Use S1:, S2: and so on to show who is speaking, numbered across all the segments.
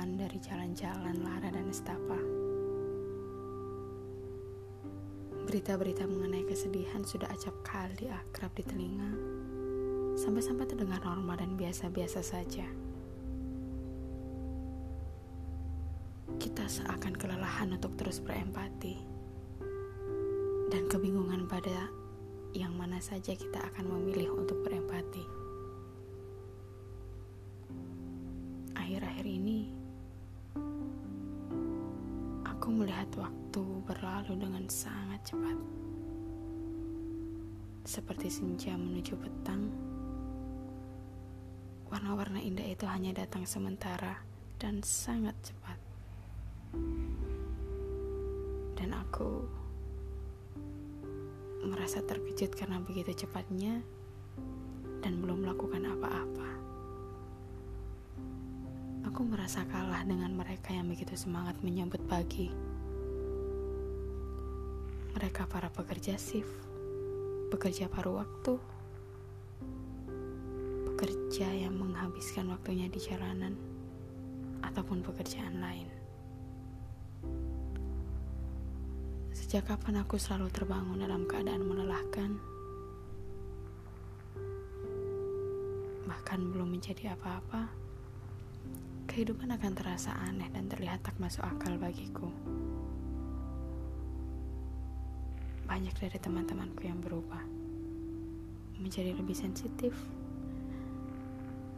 S1: sarapan dari jalan-jalan Lara dan Estapa. Berita-berita mengenai kesedihan sudah acap kali akrab di telinga, sampai-sampai terdengar normal dan biasa-biasa saja. Kita seakan kelelahan untuk terus berempati, dan kebingungan pada yang mana saja kita akan memilih untuk berempati. Melihat waktu berlalu dengan sangat cepat. Seperti senja menuju petang, warna-warna indah itu hanya datang sementara dan sangat cepat. Dan aku merasa terkejut karena begitu cepatnya dan belum melakukan apa-apa. Aku merasa kalah dengan mereka yang begitu semangat menyambut pagi. Mereka para pekerja shift, pekerja paruh waktu, pekerja yang menghabiskan waktunya di jalanan, ataupun pekerjaan lain. Sejak kapan aku selalu terbangun dalam keadaan melelahkan? Bahkan belum menjadi apa-apa, kehidupan akan terasa aneh dan terlihat tak masuk akal bagiku. Banyak dari teman-temanku yang berubah, menjadi lebih sensitif,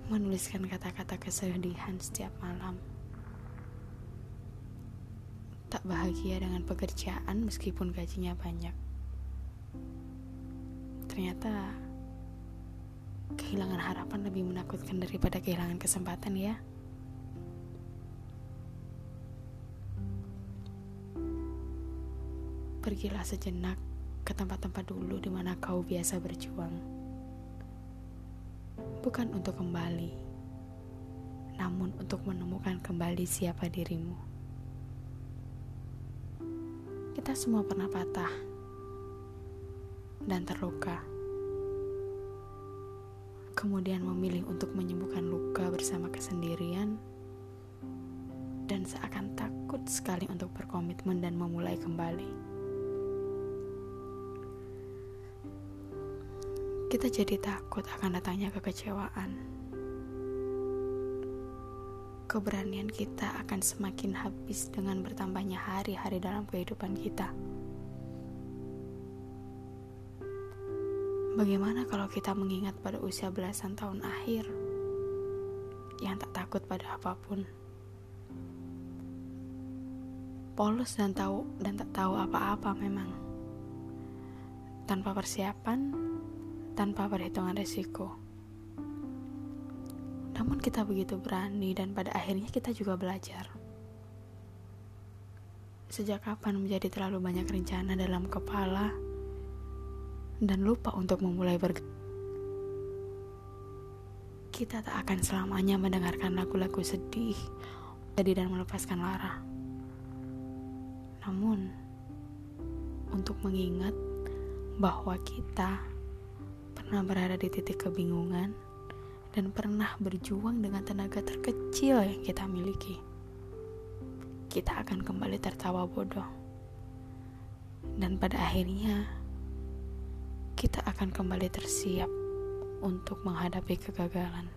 S1: menuliskan kata-kata kesedihan setiap malam tak bahagia dengan pekerjaan meskipun gajinya banyak. Ternyata kehilangan harapan lebih menakutkan daripada kehilangan kesempatan ya. Pergilah sejenak ke tempat-tempat dulu di mana kau biasa berjuang. Bukan untuk kembali, namun untuk menemukan kembali siapa dirimu. Kita semua pernah patah dan terluka. Kemudian memilih untuk menyembuhkan luka bersama kesendirian dan seakan takut sekali untuk berkomitmen dan memulai kembali. Kita jadi takut akan datangnya kekecewaan keberanian kita akan semakin habis dengan bertambahnya hari-hari dalam kehidupan kita. Bagaimana kalau kita mengingat pada usia belasan tahun akhir yang tak takut pada apa pun? Polos dan tahu dan tak tahu apa-apa memang. Tanpa persiapan, tanpa perhitungan resiko. Namun kita begitu berani dan pada akhirnya kita juga belajar. Sejak kapan menjadi terlalu banyak rencana dalam kepala dan lupa untuk memulai bergerak? Kita tak akan selamanya mendengarkan lagu-lagu sedih, sedih dan melepaskan lara. Namun, untuk mengingat bahwa kita pernah berada di titik kebingungan, dan pernah berjuang dengan tenaga terkecil yang kita miliki. Kita akan kembali tertawa bodoh, dan pada akhirnya kita akan kembali tersiap untuk menghadapi kegagalan.